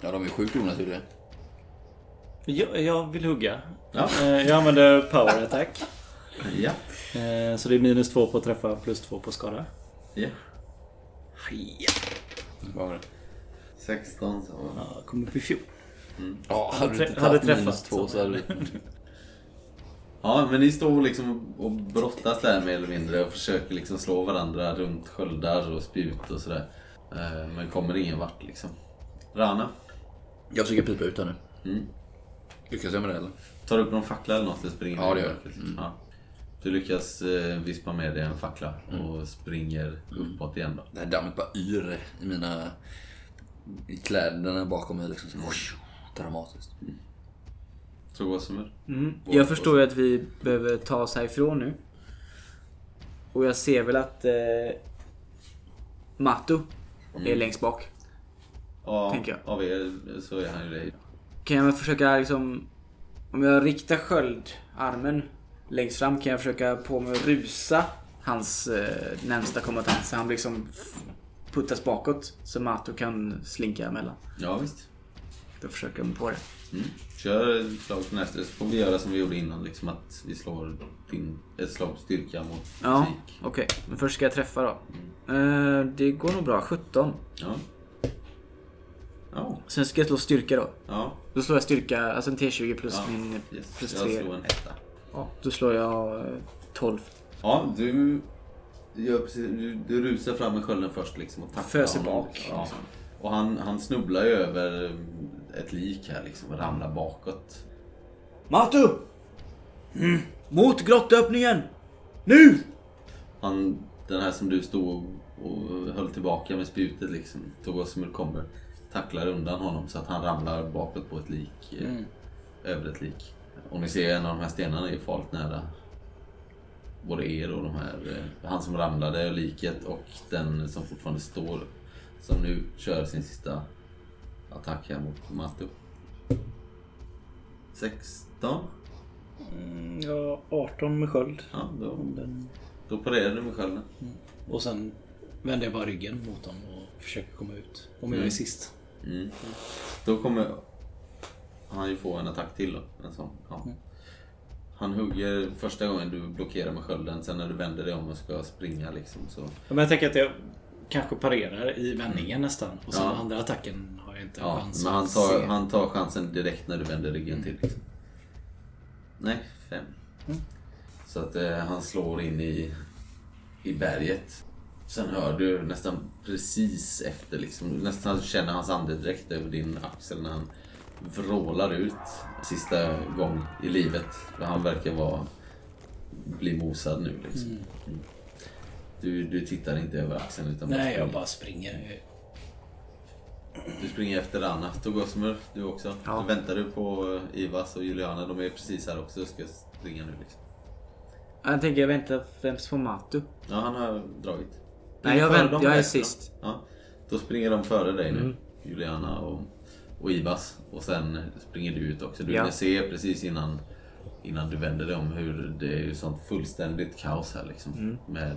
Ja, de är sjukt onaturliga. Jag, jag vill hugga. Ja. Eh, Jag använder power attack. Ja. Eh, Så det är minus två på att träffa plus två på skada. ja. Ja, Vad var det? 16 så. Ja, kom upp i fjol. Ja, hade du trä- inte hade minus träffat, två så. hade du... (laughs) Ja men ni står liksom och brottas där mer eller mindre och försöker liksom slå varandra runt sköldar och spjut och sådär. Eh, Men kommer ingen vart liksom. Rana, Jag försöker pipa ut här nu. Mm. Lyckas jag med det eller? tar du upp någon fackla eller något eller springer Ja, du det gör jag. mörkret? Ja. Du lyckas eh, vispa med dig en fackla Mm. och springer uppåt igen då. Det här dammet bara yr i mina... I kläderna bakom mig liksom. Så, dramatiskt. Så vad som är. Mm. Jag förstår ju att vi behöver ta oss härifrån nu. Och jag ser väl att eh, Matu är längst bak. Ja, Tänker jag. av er så är han ju det. Kan jag försöka liksom... Om jag riktar sköldarmen längst fram kan jag försöka på mig att rusa hans eh, närmsta kombatant så han liksom puttas bakåt. Så Matu kan slinka emellan. Ja visst. Då försöker jag mig på det. Mm. Kör ett slag på nästa så får vi göra som vi gjorde innan. Liksom att vi slår din, ett slag på styrka mot Ja, okej. Men först ska jag träffa då. Eh, det går nog bra. 17. Ja. Ja. Sen ska jag slå styrka då. Ja. Då slår jag styrka, alltså en T20 plus Ja, min Yes. plus jag 3. slår en etta. Ja, då slår jag eh, 12. Ja, du, gör precis, du, du rusar fram med skölden först liksom och tacklar Föser honom. bak, Ja. liksom. Och han, han snubblar ju över ett lik här liksom och ramlar bakåt. Matu! Mm. Mot grottöppningen! Nu! Han, den här som du stod och höll tillbaka med spjutet liksom, tog oss som kommer, tacklar undan honom så att han ramlar bakåt på ett lik. eh, Över ett lik. Och ni ser en av de här stenarna är farligt nära både er och de här, eh, han som ramlade, liket och den som fortfarande står. Som nu kör sin sista attack här mot Matu. 16. Mm, Ja, 18 med sköld. Ja, då, Den- då parerar du med skölden. Och sen vänder jag bara ryggen mot dem och försöker komma ut. Om jag är sist. Mm. Då kommer han ju få en attack till då. En sån. Ja. Han hugger första gången du blockerar med skölden, sen när du vänder dig om och ska springa liksom så... Ja, Men jag tänker att jag kanske parerar i vändningen nästan. Och sen Ja. andra attacken inte en Ja, chans men han tar, se. han tar chansen direkt när du vänder ryggen till. Liksom. Nej, fem. Så att eh, han slår in i, i berget. Sen hör du nästan precis efter, liksom, nästan känner hans andedräkt över din axel när han vrålar ut sista gång i livet. För han verkar vara bli mosad nu liksom. Mm. Du, du tittar inte över axeln utan bara Nej, jag bara springer. Du springer efter Anna. Togosmer, du också. Ja. Då väntar du på eh, Ivas och Juliana. De är precis här också ska springa nu liksom. Jag tänker jag väntar främst på Matu. Ja, han har dragit. Nej, Du jag vänt- jag är sist. Ja. Ja. Då springer de före dig nu. Mm. Juliana och, och Ivas. Och sen springer du ut också. Du Ja. ser precis innan, innan du vänder dig om hur det är ju sånt fullständigt kaos här liksom. Mm. Med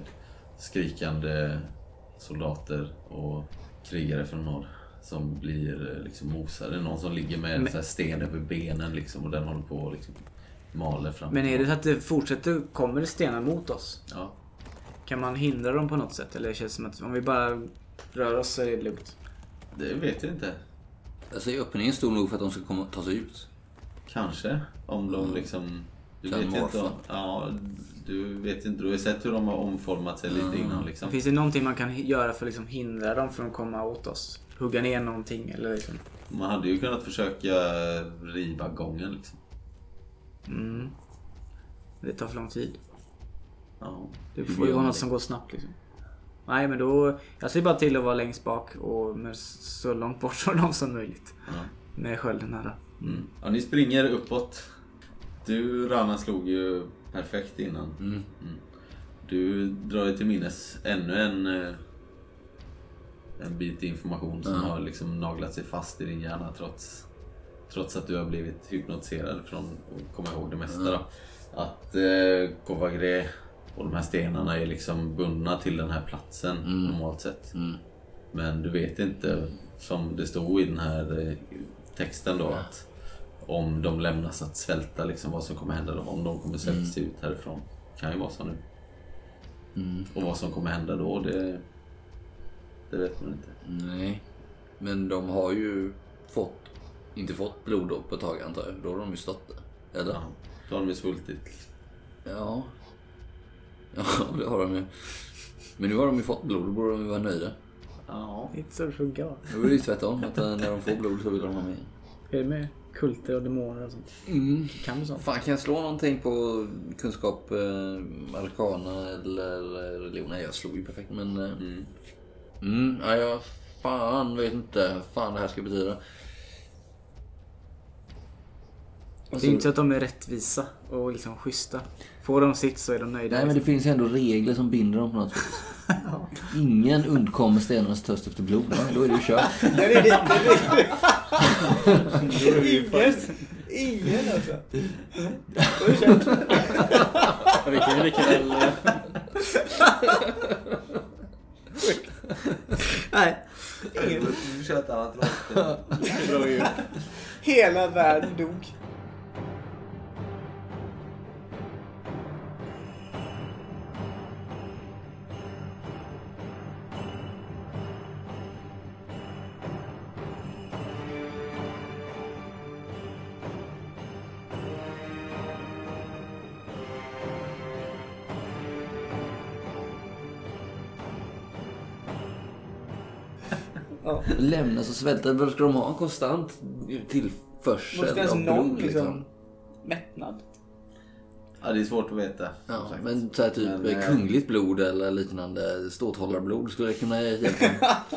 skrikande soldater och krigare från norr. Som blir eh, liksom mosade. Någon som ligger med en Men- så här sten över benen liksom. Och den håller på och liksom maler fram. Men är det så att det fortsätter, kommer det stenar mot oss? Ja. Kan man hindra dem på något sätt? Eller det känns som att om vi bara rör oss så är det lugnt? Det vet jag inte. Alltså är öppningen stor nog för att de ska komma, ta sig ut? Kanske. Om de liksom... Du Kan vet morfa. inte. om- Ja, du vet inte. Du har sett hur de har omformat sig lite innan liksom. Finns det någonting man kan göra för att liksom hindra dem från att komma åt oss? Hugga ner någonting eller liksom? Man hade ju kunnat försöka riva gången liksom. Mm. Det tar för lång tid. Ja. Det får ju vara något som går snabbt liksom. Nej men då... Jag ser bara till att vara längst bak och med så långt bort (laughs) från dem som möjligt. Ja. med skölden här då. Mm. Ja, ni springer uppåt. Du, Rana, slog ju perfekt innan. Mm. Du drar dig till minnes ännu en, eh, en bit information som har liksom naglat sig fast i din hjärna trots, trots att du har blivit hypnotiserad från att komma ihåg det mesta. Då. Att eh, Kovagre och de här stenarna är liksom bundna till den här platsen normalt sett. Men du vet inte, som det stod i den här eh, texten då, att om de lämnas att svälta, liksom, vad som kommer hända då. Om de kommer svälta sig ut härifrån. Kan ju vara så nu. Och vad som kommer hända då, det, det vet man inte. Nej. Men de har ju fått, inte fått blod på ett tag antar jag. Då har de ju stått där. Eller? Ja, då har de ju svultit. Ja. Ja, (laughs) det har de ju. Men nu har de ju fått blod, då borde de ju vara nöjda. Ja. Det är inte så det funkar? Då är det ju tvärtom, att eh, när de får blod så vill de ha mer. Är det med kulter och demoner och sånt? Mm. Kan du sånt? Fan, kan jag slå någonting på kunskap, eh, arkana eller religion? Nej, jag slog ju perfekt men... Eh, Mm. Mm, ja, jag fan vet inte vad fan det här ska betyda. Det är inte så att de är rättvisa och liksom schyssta. Får de sitt så är de nöjda. Nej, men det liksom. finns ju ändå regler som binder dem på något vis. (laughs) Ingen undkommer stenarnas törst efter blod. Va? Då är det ju kört. (laughs) Det är det, det är det. (laughs) Ingen, ingen alltså. Vi kan ju lika väl... (laughs) Nej. Ingen. Du kör ett annat rollspel. dra ju- Hela världen dog. Lämnas och svälta. Vad ska de ha? En konstant tillförsel Måste ens av någon blod liksom mättnad. Ja, det är svårt att veta. Ja, men så här typ Men, eh, kungligt blod eller liknande ståthållarblod skulle kunna hjälpa. (laughs)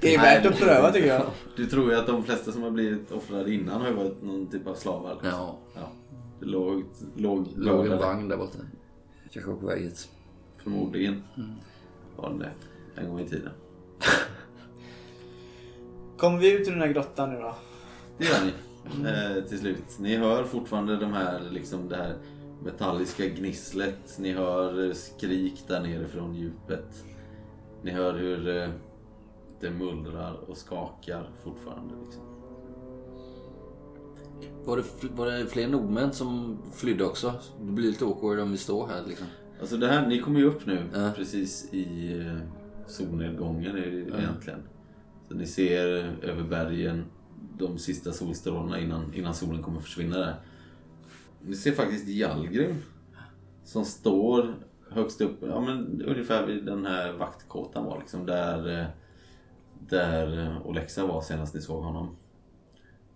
Det är värt att pröva tycker jag. Du tror ju att de flesta som har blivit offrade innan har ju varit någon typ av slavar. liksom. Ja, Ja. Det låg, låg, låg en där. vagn där borta. Kanske på väg hit. Förmodligen var det det. En gång i tiden. (laughs) Kommer vi ut ur den här grottan nu då? Det gör ni. Eh, till slut. Ni hör fortfarande de här, liksom det här metalliska gnisslet. Ni hör skrik där nere från djupet. Ni hör hur eh, det mullrar och skakar fortfarande. Liksom. Var det, var det fler nordmän som flydde också? Det blir lite awkward om vi står här liksom. Alltså det här, ni kommer ju upp nu Ja. precis i eh, solnedgången är det ju egentligen. Så ni ser över bergen de sista solstrålarna innan, innan solen kommer försvinna där. Ni ser faktiskt Jalgrim som står högst upp, ja men ungefär vid den här vaktkåtan var liksom där, där Olexa var senast ni såg honom.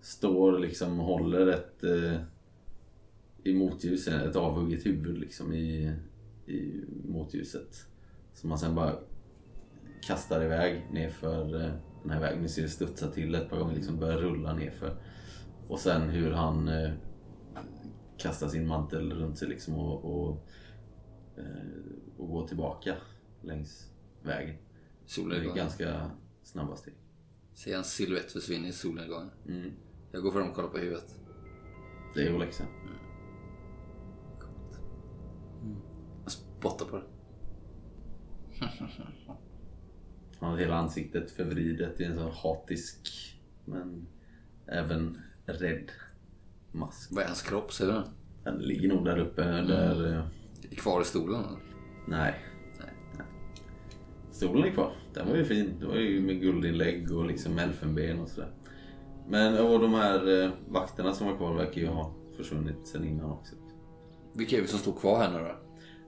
Står liksom och håller ett eh, i motljuset, ett avhugget huvud liksom i, i motljuset. Som man sen bara kastar iväg nerför eh, den här vägen. Ni ser studsa till ett par gånger, liksom börjar rulla nerför. Och sen hur han eh, kastar sin mantel runt sig liksom och, och, eh, och går tillbaka längs vägen. Det är Solnedgången. ganska snabba steg. Ser hans silhuett försvinna i solnedgången. Mm. Jag går fram och kollar på huvudet. Det är Olexa. Jag spottar på det. (laughs) Han har hela ansiktet förvridet i en sån hatisk men även rädd mask. Vad är hans kropp? Ser du den? Den ligger nog där uppe där... eh, Är Kvar i stolen? eller? Nej. Nej. Nej. Stolen är kvar. Den var ju fin. Det var ju med guldinlägg och liksom elfenben och sådär. Men och de här eh, vakterna som var kvar verkar ju ha försvunnit sen innan också. Vilka är vi som står kvar här nu då?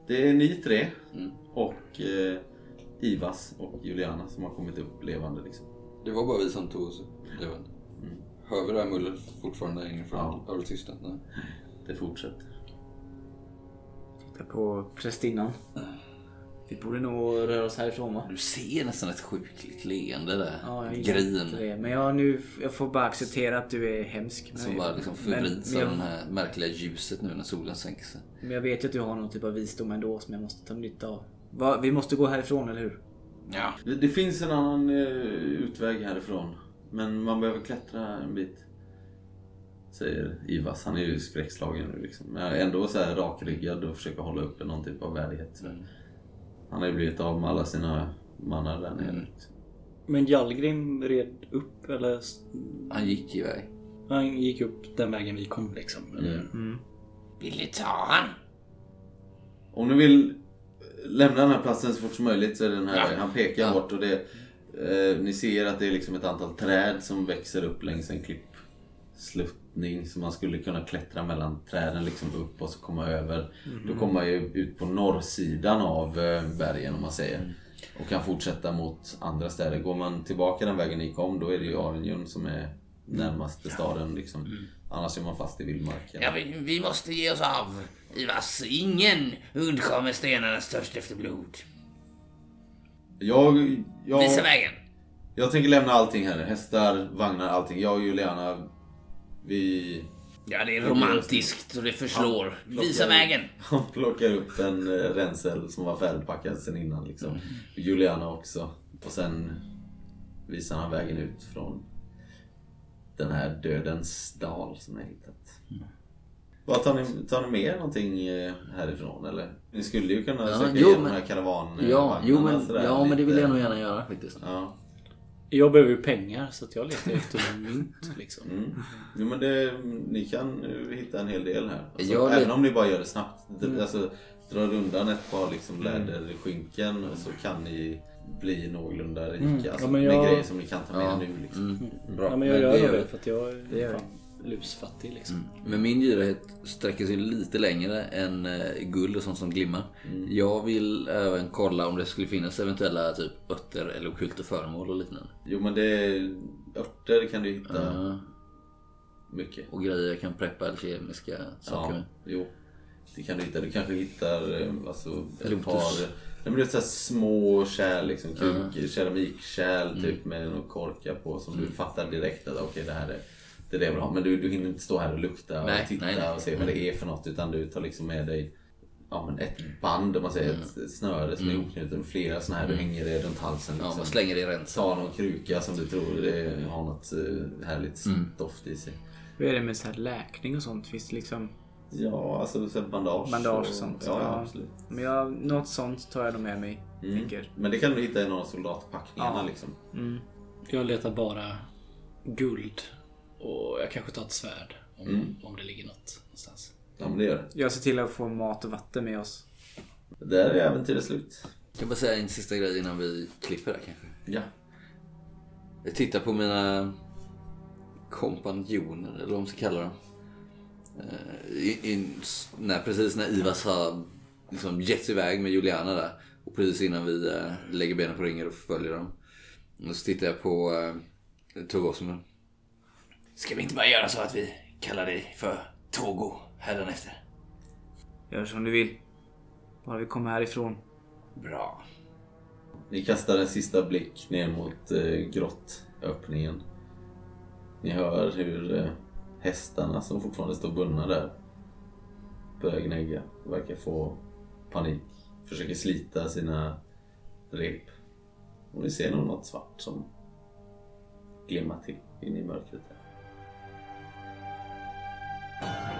Det är ni tre Mm. och eh, Ivas och Juliana som har kommit upp levande liksom. Det var bara vi som tog oss levande. Hör vi det här mullret fortfarande inifrån? Ja. Tystnat? Nej. Det fortsätter. Titta på prästinnan. Vi borde nog röra oss härifrån va? Du ser nästan ett sjukligt leende där. Ja, jag Grin. det. Men jag, nu, jag får bara acceptera att du är hemsk. Som bara liksom förvrids av det här märkliga ljuset nu när solen sänker sig. men jag vet ju att du har någon typ av visdom ändå som jag måste ta nytta av. Va, vi måste gå härifrån, eller hur? Ja. Det, det finns en annan eh, utväg härifrån. Men man behöver klättra en bit. Säger Ivas. Han är ju skräckslagen nu liksom. Men ändå så här rakryggad och försöker hålla uppe någon typ av värdighet. Så. Han har ju blivit av med alla sina mannar där nere. Liksom. Men Jallgrim red upp eller? Han gick iväg. Han gick upp den vägen vi kom liksom. Eller? Vill ni ta han? Om ni vill lämna den här platsen så fort som möjligt så är det den här Han pekar Ja. bort och det eh, Ni ser att det är liksom ett antal träd som växer upp längs en klippsluttning. Så man skulle kunna klättra mellan träden liksom upp och så komma över. Då kommer man ju ut på norrsidan av eh, bergen om man säger. Och kan fortsätta mot andra städer. Går man tillbaka den vägen ni kom då är det ju Arenjun som är närmaste staden liksom. Annars är man fast i vildmarken. Ja, vi, vi måste ge oss av. Ivas, ingen undkommer stenarnas törst efter blod. Jag, jag, Visa vägen. jag tänker lämna allting här. Hästar, vagnar, allting. Jag och Juliana, vi... Ja, det är romantiskt och det förslår. Visa vägen. (laughs) Han plockar upp en eh, ränsel som var färdigpackad sen innan. Liksom. Juliana också. Och sen visar han vägen ut från den här dödens dal som jag hittat. Vad tar ni, tar ni med er någonting eh, härifrån eller? Ni skulle ju kunna Ja, söka jo, igenom men- de här karavanvagnarna Ja, jo, men, sådär ja men det vill jag nog gärna göra faktiskt. Ja. Jag behöver ju pengar så att jag letar efter (laughs) mynt liksom. Mm. Jo, men det, ni kan eh, hitta en hel del här. Alltså, Jag även vet- om ni bara gör det snabbt. Det, alltså, drar undan ett par liksom, läderskynken så kan ni bli någorlunda rika. Mm. Alltså, Ja, men Med jag- grejer som ni kan ta med Ja. nu. Liksom. Bra. Ja, men jag gör det vi. det för att jag är Det gör fan lusfattig liksom. Men min girighet sträcker sig lite längre än eh, guld och sånt som glimmar. Jag vill även kolla om det skulle finnas eventuella typ örter eller ockulta föremål och liknande. Jo men det örter kan du hitta Ja. mycket. Och grejer jag kan preppa eller kemiska saker Ja, med. jo. Det kan du hitta. Du kanske hittar eh, alltså, ett Lotus. par Nej, men det är så här små kärl, liksom, kruk, keramikkärl typ med någon korka på som du fattar direkt att okej det här är det är det jag vill ha. Men du, du hinner inte stå här och lukta Nej, och titta nej, nej. och se vad det är för något utan du tar liksom med dig ja, men ett band, om man säger ett snöre som är ihopknutet med flera sådana här. Du hänger det runt halsen. Ja, Liksom. man slänger det i rensen. Ta någon kruka som du tror det har något eh, härligt doft i sig. Hur är det med så här läkning och sånt? Finns det liksom Ja, alltså så bandage. bandage och sånt? Ja, ja, absolut. Men jag, något sånt tar jag nog med mig. Mm. Tänker. Men det kan du hitta i några soldatpackningarna Ja. liksom. Jag letar bara guld. Och jag kanske tar ett svärd. Om, om det ligger något någonstans. Ja, men det gör det. Jag ser till att få mat och vatten med oss. Där är äventyret slut. Jag bara säga en sista grej innan vi klipper här kanske. Ja. Jag tittar på mina kompanjoner, eller vad man ska kalla dem. Eh, I, i, när, precis när Ivas har liksom gett sig iväg med Juliana där. Och precis innan vi eh, lägger benen på ringen och följer dem. Och så tittar jag på eh, Togosmer. Ska vi inte bara göra så att vi kallar dig för Togo hädanefter? Gör som du vill. Bara vi kommer härifrån. Bra. Ni kastar en sista blick ner mot eh, grottöppningen. Ni hör hur eh, hästarna som fortfarande står bundna där börjar gnägga. Verkar få panik. Försöker slita sina rep. Och ni ser nog något svart som glimmar till inne i mörkret. Där. Bye.